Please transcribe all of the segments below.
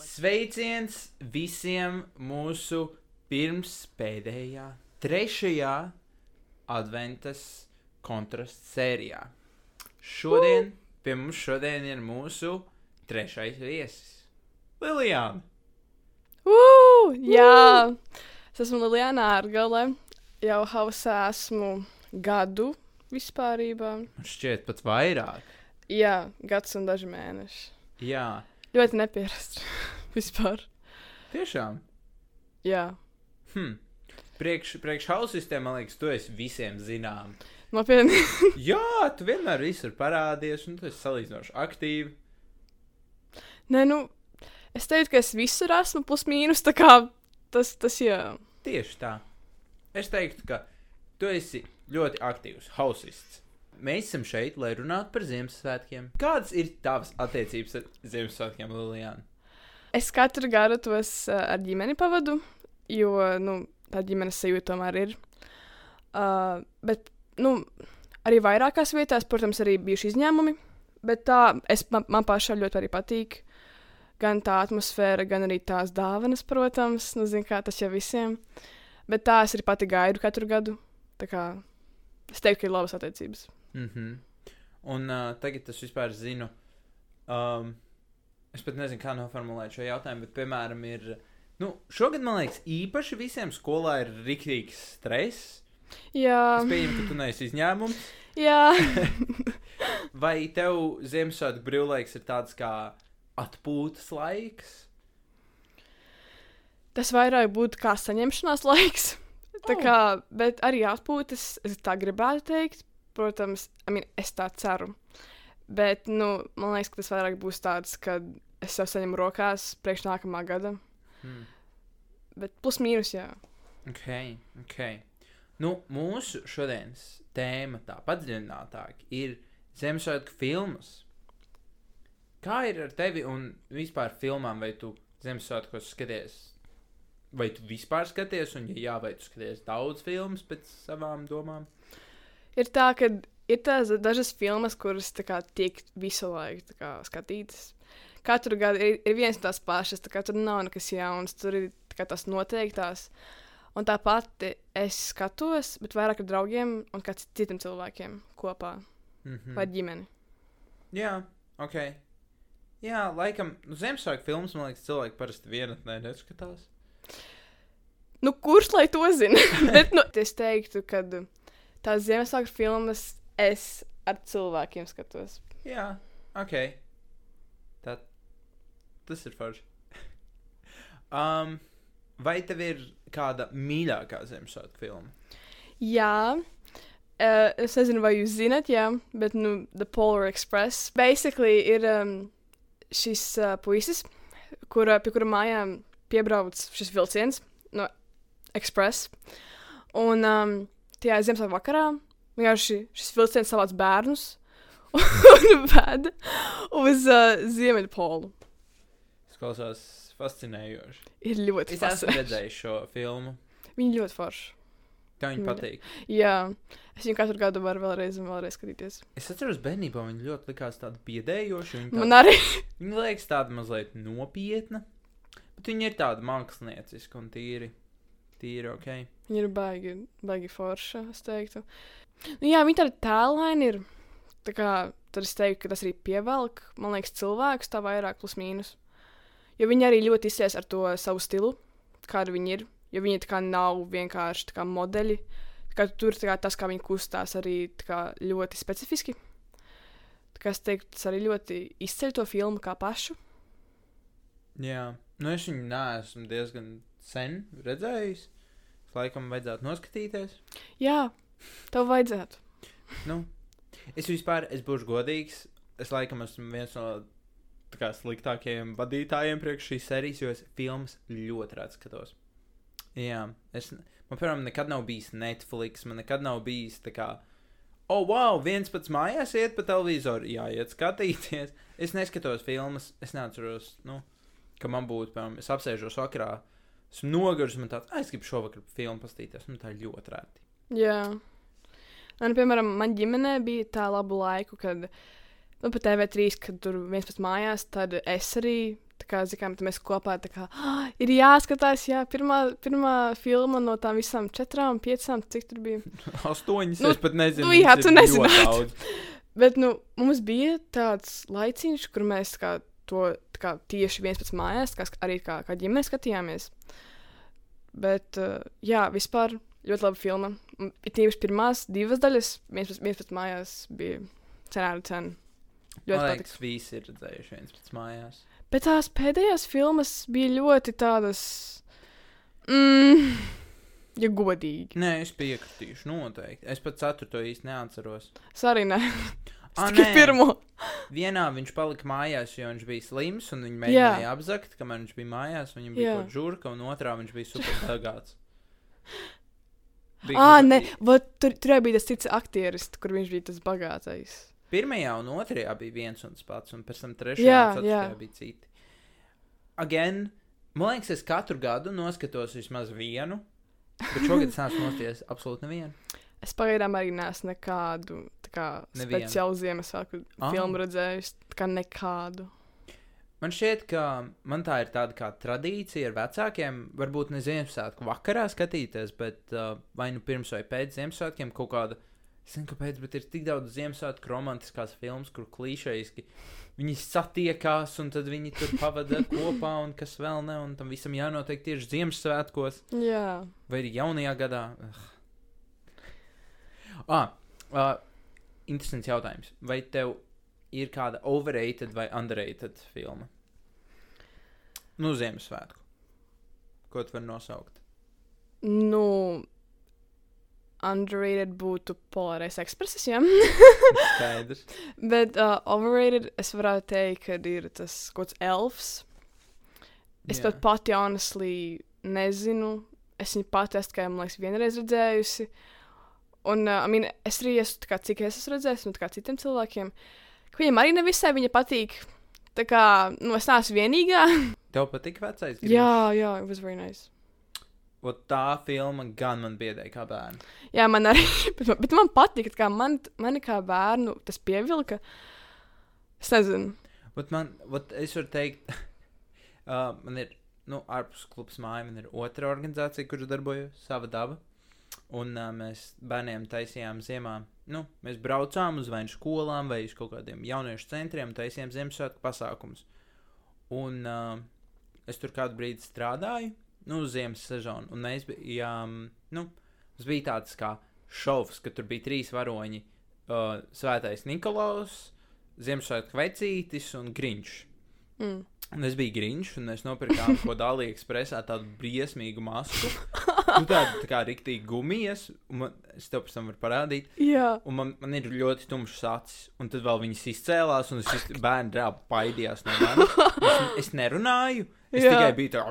Sveiciens visiem mūsu pirms pēdējā, trešajā adventas kontrastu sērijā. Šodien pie mums šodien ir mūsu trešais viesis - Lilijāna. Uh, jā, es esmu Lilijāna Ārgale. Jau hausā esmu gadu vispārībā. Man šķiet pat vairāk. Jā, gads un daži mēneši. Jā, Ļoti neparasts vispār. tiešām. Jā, Hm. Priekš, priekš hausistiem, man liekas, tu esi visiem zinām. nopietni. Jā, tu vienmēr visur parādies, un tu esi salīdzinoši aktīvi. Nē, nu, es teiktu, ka es visur esmu plus mīnus. Tā kā tas, tas jā. Tieši tā. Es teiktu, ka tu esi ļoti aktīvs hausists. Mēs esam šeit, lai runātu par Ziemassvētkiem. Kādas ir tavas attiecības ar Ziemassvētkiem, Lilijāna? Es katru gadu tos uh, ar ģimeni pavadu, jo nu, tā ģimenes sajūta tomēr ir. Uh, bet nu, arī vairākās vietās, protams, arī bijuši izņēmumi. Bet tā es, man, man pašai ļoti patīk. Gan tā atmosfēra, gan arī tās dāvanas, protams. Nu, zin, kā, tas jau visiem. Bet tā es arī pati gaidu katru gadu. Tā kā es teiktu, ka ir labas attiecības. Mm -hmm. Un uh, tagad es vispār zinu, um, es pat nezinu, kā noformulēt šo jautājumu, bet, piemēram, ir. Nu, šogad, man liekas, īpaši visiem skolā ir rīktīgs stress. Jā, Es pieņemu, ka tu neesi izņēmums. jā. Vai tev Ziemassvētku brīvlaiks ir tāds kā atpūtas laiks? Tas vairāk būtu kā saņemšanās laiks. Tā Oh. kā, bet arī atpūtas, es tā gribētu teikt. Protams, I mean, es tā ceru. Bet, nu, man liekas, ka tas vairāk būs tāds, kad es jau saņemu rokās priekš nākamā gada. Hmm. Bet plus mīnus, jā. Ok, ok. Nu, mūsu šodienas tēma tā padziļinātāk ir Ziemassvētku filmas. Kā ir ar tevi un vispār filmām, vai tu Ziemassvētkos skaties? Vai tu vispār skaties, un, ja jā, vai tu skaties daudz filmas pēc savām domām? Ir tā, ka ir tās dažas filmas, kuras tā kā, tiek visu laiku tā kā, skatītas. Katru gadu ir, ir viens un tās pašas, tā kā tur nav nekas jauns, tur ir tā tās noteiktās. Un tāpat es skatos, bet vairāk ar draugiem un kā citiem cilvēkiem kopā Mm -hmm. vai ģimeni. Jā, ok. Jā, laikam, nu, Ziemassvētku filmas, man liekas, cilvēki parasti vienatnē neskatās. Nu, kurš lai to zina? bet nu, es teiktu, ka tās Ziemassvētku filmas es ar cilvēkiem skatos. Jā, ok. Tā, tas ir forši. um, vai tev ir kāda mīļākā Ziemassvētku filma? Jā, uh, es nezinu, vai jūs zinat, jā, bet nu, The Polar Express. Basically, ir um, šis uh, puisis, kura, pie kura mājām piebrauc šis vilciens no Express. Un um, tajā Ziemassvētku vakarā vienkārši šis vilciens savāc bērnus un ved uz uh, Ziemeļpolu. Tas klausās fascinējoši. Ir ļoti Es esmu fascinējoši. redzējis šo filmu. Viņi ļoti forši. Tev viņa patīk. Jā, es viņu katru gadu varu vēlreiz un vēlreiz skatīties. Es atceros, bērnībā viņa ļoti likās tāda biedējoša. Viņa, Man tāda, arī. viņa liekas tāda mazliet nopietna. Bet viņa ir tāda mākslinieciska un tīri. Tīri ok. Viņa ir baigi, baigi forša, es teiktu. Nu, jā, viņa tāda tēlaina ir. Tā kā tad es teiktu, ka tas arī pievelk, man liekas, cilvēkus tā vairāk plus mīnus. Jo viņi arī ļoti izsies ar to savu stilu, kāda viņi ir. Jo viņi tā kā nav vienkārši tā kā modeļi. Kā tur kā tas, kā viņi kustās, arī kā ļoti specifiski. Es teiktu, tas arī ļoti izceļ to filmu kā pašu. Jā, nu es viņu neesmu diezgan sen redzējis. Es laikam vajadzētu noskatīties. Jā, tev vajadzētu. Nu, es vispār, es būšu godīgs. Es laikam esmu viens no kā, sliktākajiem vadītājiem priekš šīs sērijas, jo es filmas ļoti reti skatos. Jā, es, man, piemēram, nekad nav bijis Netflix, man nekad nav bijis tā kā, oh, wow, viens pats mājās iet pa televizoru, jāiet skatīties. Es neskatos filmas, es neatceros, nu, ka man būtu, piemēram, es apsēžos vakarā, esmu noguris, man tāds, ah, es gribu šovakar filmu pastīties, nu, tā ir ļoti reti. Jā. Man, piemēram, man ģimenē bija tā laba laika, kad nu, pa TV3, kad tur viens pats mājās, tad es arī. Kā zinām, mēs kopā kā, ah, ir jāskatās, jā, pirmā, pirmā filma no tām visām četrām, piecām, cik tur bija. Astoņas. Nu, es pat nezinu. nu jā, tu daudz. Bet nu, mums bija tāds laiciņš, kur mēs kā, to kā, tieši viens pats mājās, kā, sk- arī kā, kā ģimene skatījāmies. Bet, uh, jā, vispār ļoti laba filma. Ir tīpaši pirmās divas daļas, viens pats, viens pats mājās bija cenāra cena. Ļoti patīk. liekas, visi ir redzējuši viens pēc mājās. Bet tās pēdējās filmas bija ļoti tādas. Mm, ja godīgi. Nē, es piekritīšu, noteikti. Es pat ceturto īsti neatceros. Es arī ne. Ah, Tikai nē. pirmo. Vienā viņš palika mājās, jo viņš bija slims, un viņi Jā. mēģināja apzakt, kamēr viņš bija mājās. Viņam bija Jā. kaut kāda žurka, un otrā viņš bija superbagāts. Ah, nē, tur, tur bija tas cits aktieris, kur viņš bija tas bagātais. Pirmajā un otrajā bija viens un tas pats, un pēc tam trešajā Jā, jā. bija citi. Again, man liekas, es katru gadu noskatos vismaz vienu, bet šogad es neesmu nosties absolūti nevienu. Es pagaidām arī neesmu nekādu tā kā, Nevienu. speciālu Ziemassvētku Ah. filmu redzējis. Nekādu. Man šķiet, ka man tā ir tāda kā tradīcija ar vecākiem. Varbūt ne Ziemassvētku vakarā skatīties, bet uh, vai nu pirms vai pēc Ziemassvētkiem kaut kāda. Es nezinu, kāpēc, bet ir tik daudz Ziemassvētku romantiskās filmas, kur klišejiski viņi satiekās un tad viņi tur pavada kopā un kas vēl ne, un tam visam jānotiek tieši Ziemassvētkos Jā, vai arī jaunajā gadā. Ugh. Ah, uh, interesants jautājums. Vai tev ir kāda overrated vai underrated filma? Nu, Ziemassvētku. Ko tu vari nosaukt? nu, underrated būtu Polarais Express. Jā, Skaidrs. bet uh, overrated es varētu teikt, ka ir tas kaut kāds elfs. Es Jā. pat pati honestly nezinu. Es viņu pati esmu tikai, man liekas, vienreiz redzējusi. Un, uh, I mean, es arī esmu, kā, cik es esmu redzējis, no kā citiem cilvēkiem, ka viņam arī nevisai viņa patīk. Tā kā, nu, es neesmu vienīgā. Tev patīk vecais? jā, jā, it was very nice. O, tā filma gan man biedēja kā bērnu. Jā, man arī, bet man, bet man patīk, kā man, man kā bērnu tas pievilka. Es nezinu. Bet man, vat es varu teikt, uh, man ir, nu, ārpus klubs māja, man ir otra organizācija, kur darbojos, sava daba. Un uh, mēs bērniem taisījām ziemā, nu, mēs braucām uz vai nu skolām, vai uz kaut kādiem jauniešu centriem, taisījām Ziemassvētku pasākumus. Un uh, es tur kādu brīdi strādāju, nu, uz ziemas sezonu, un mēs bijām, nu, mums bija tāds kā šovs, ka tur bija trīs varoņi uh, - Svētais Nikolaus, Ziemassvētku vecītis un Grinčs. Mm. Un es biju grīņš, un es nopirku ko tādu ekspresā, tādu briesmīgu masku. Nu, tāda tā kā rīktīgi gumijas, un man, es tev pēc tam varu parādīt. Jā, Un man, man ir ļoti tumšs acis, un tad vēl viņas izcēlās, un es iz- bērni reāli baidījās no manis. Es, es nerunāju, es Jā. tikai biju tā,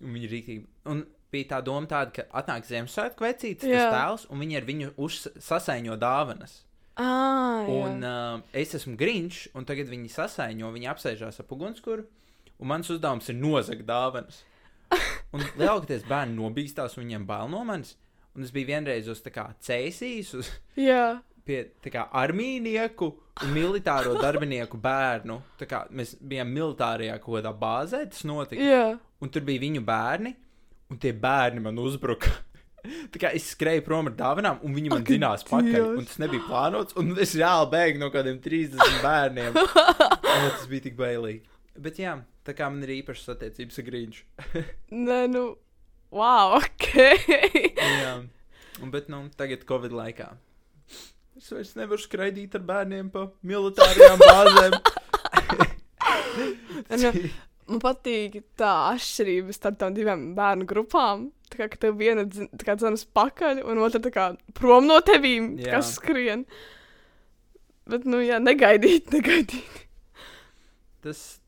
un viņi rīktīgi. Un bija tā doma tāda, ka atnāk Ziemassvētku vecītis, tas tēls, un viņi ar viņu uzsasaiņo dāvanas. ah. Un uh, es esmu grīņš, un tagad viņi sasaiņo, viņi apsēžās ap ugunskura, un mans uzdevums ir nozagt dāvanas. Un lielākoties bērni nobīstās, un viņiem bail no manis. Un es biju vienreiz uz cēsīs, uz jā. pie kā armīnieku un militāro darbinieku bērnu. Tā kā mēs bijām militārajā kaut kādā bāzē, tas notika. jā. Un tur bija viņu bērni, un tie bērni man uzbruka. Tā kā es skrēju prom ar dāvanām, un viņi man zinās pakaļ. Un tas nebija plānots, un es reāli bēgu no kādiem 30 bērniem. Un tas bija tik bailīgi. Bet jā, tā kā man ir īpašas attiecības ar grīņšu. Nē, nu, wow, ok. jā, bet nu, tagad Covid laikā. Es vairs nevaru skraidīt ar bērniem pa militārajām bāzēm. nu, man patīk tā atšķirība starp tām divām bērnu grupām. Tā kā tev viena dz- tā kā dzirdas pakaļ, un otra kā prom no tevīm, kas skrien. Bet, nu, jā, negaidīt, negaidīt. Tas,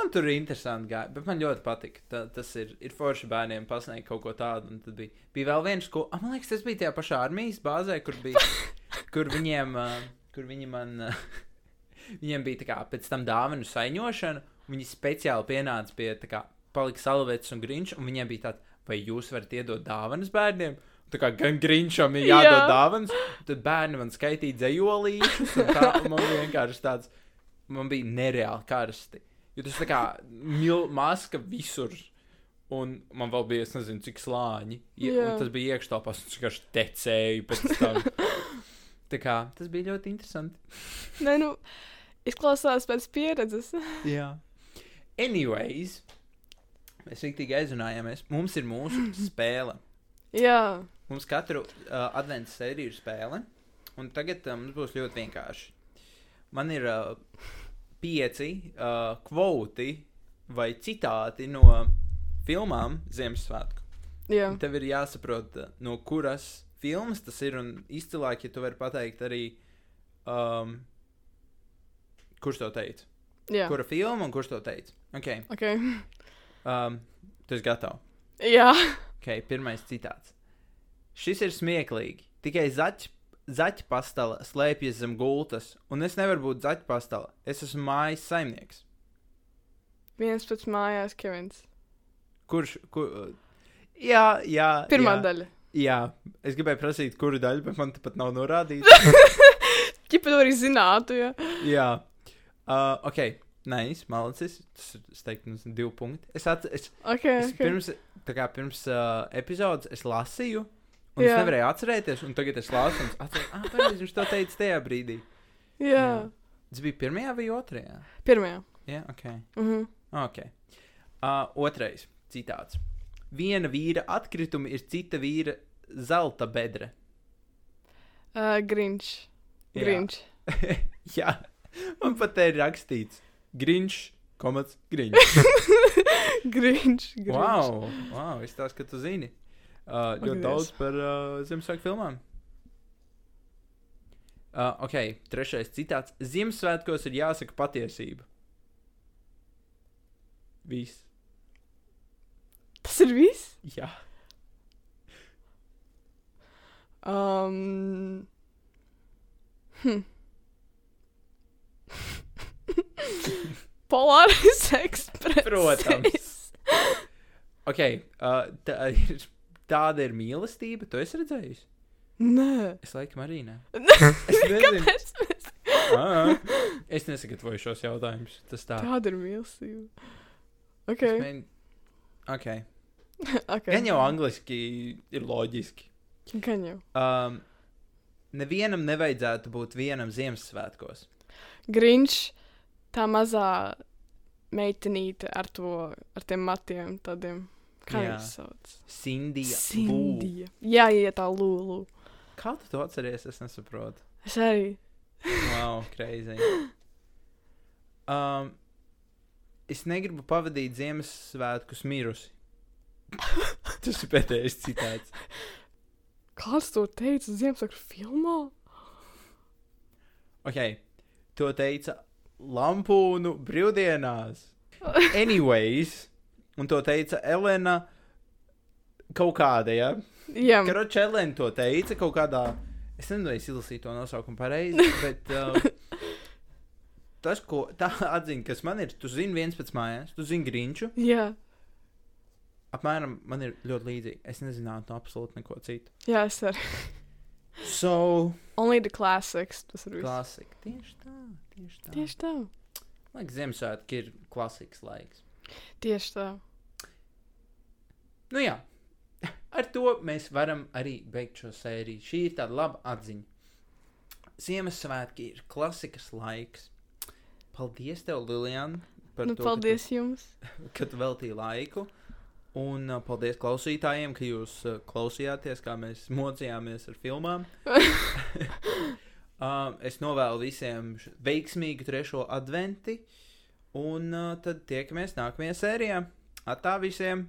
man tur interesanti gāja, bet man ļoti patika. Ta, tas ir, ir forši bērniem pasniegt kaut ko tādu. Un tad bija, bija vēl viens, ko, man liekas, tas bija tajā pašā armijas bāzē, kur bija, kur viņiem, uh, kur viņi man, uh, viņiem bija tā kā pēc tam dāvanu saņošana, un viņi speciāli pienāca pie, tā kā, palika salvetes un grinč, un viņiem bija tāds, vai jūs varat iedot dāvanas bērniem? Tā kā gan Grinčam ir jādod Jā. dāvāns, tad bērni man skaitīja dzējolīšus. un Tā un man vienkārši tāds, man bija nereāli karsti. Jo tas tā kā mil, maska visur. Un man vēl bija, es nezinu, cik slāņi. Ja, tas bija iekštelpās, un es vienkārši tecēju pēc tam. Tā kā tas bija ļoti interesanti. Nē, nu, izklausās pēc pieredzes. Jā. Anyways, mēs rīktīgi aizrunājāmies. Mums ir mūsu spēle. Jā, Mums katru uh, adventu sēriju ir spēle. Un tagad uh, mums būs ļoti vienkārši. Man ir uh, pieci uh, kvoti vai citāti no filmām Ziemassvētku. Un Tev ir jāsaprot, uh, no kuras filmas tas ir. Un izcilāk, ja tu vari pateikt arī, um, kurš to teica. jā. Kura filma un kurš to teica? Okay. Okay. Um, tu esi gatavs. Jā, Okay, pirmais citāts. Šis ir smieklīgi. Tikai zaķa, zaķa pastala slēpjas zem gultas, un es nevaru būt zaķa pastala. Es esmu mājas saimnieks. viens pats mājās, Kevins. Kurš? Kur, jā, jā. Pirmā jā, daļa. Jā, es gribēju prasīt, kuru daļu, bet man pat nav norādīts. Čipa to arī zinātu, jā. jā, uh, ok. Nē, nice, malacis. Tas ir, es teiktu, mums ir divi punkti. Es, at, es, Ok, es ok. pirms, kā pirms uh, epizodes es lasīju, un Jā. es nevarēju atcerēties, un tagad es lasu, un atceros, ah, pareizi, viņš to teica tajā brīdī. Jā. Tas bija pirmajā vai otrajā? Pirmajā. Jā, ok. Mhm. okay. Uh, otrais citāts. Viena vīra atkritumi ir cita vīra zelta bedre. Uh, Grinch. Jā. Grinch. Jā, man pat te ir rakstīts. Grinch, komats, grinch. Grinch. Grinch. wow, wow, es tās, ka tu zini. Uh, ļoti daudz par uh, Ziemassvētku filmām. Uh, ok, trešais citāts. Ziemassvētkos ir jāsaka patiesība. Viss. Tas ir viss? Jā. Um. Hm. Polaris Express. Protams. Ok, uh, tā ir, tāda ir mīlestība. Tu esi redzējis? Nē. Es laikam arī ne. Es nezinu. Kāpēc Es nesagatavoju šos jautājumus. Tas tā. tāda ir mīlestība? Ok. Es mēģinu- Ok. okay. Gan jau angliski ir loģiski. Gan jau. Um, nevienam nevajadzētu būt vienam Ziemassvētkos. Grinch, tā mazā meitenīte ar to, ar tiem matiem, tādiem. Kā Jā. viņas sauc? Sindija. Lū. Sindija. Jā, jā, tā lūlu. Kā tu to atceries? Es nesaprotu. Es arī. Wow, crazy. Um, es negribu pavadīt Ziemassvētkus mirusi. Tas ir pēdējais citāts. Kāds to teica Ziemassvētku filmā? Ok, to teica Lampūnu brīvdienās. Anyways, un to teica Elena kaut kāda, ja? Jā, Karoči, Elena to teica kaut kādā. Es nezinu, vai es izlasīju to nosaukumu pareizi, bet uh, tas, ko tā atziņa, kas man ir, tu zini viens pēc mājās, tu zini Grinču. jā, Apmēram man ir ļoti līdzīgi. Es nezinātu no absolūti neko citu. jā, es arī. So, Only the classics. Tas ir viss. klasika. Tieši tā, tieši tā. Tieši tā. Laiks Ziemassvētki ir klasikas laiks. Tieši tā. Nu jā, ar to mēs varam arī beigt šo sēriju. Šī ir tāda laba atziņa. Ziemassvētki ir klasikas laiks. Paldies, tev, Lilijana, Nu, to, paldies jums. ka tu, ka tu veltīji laiku. Un uh, paldies klausītājiem, ka jūs uh, klausījāties, kā mēs mocījāmies ar filmām. um, es novēlu visiem veiksmīgu trešo adventi. Un uh, tad tiekamies nākamajā sērijā. Atā visiem!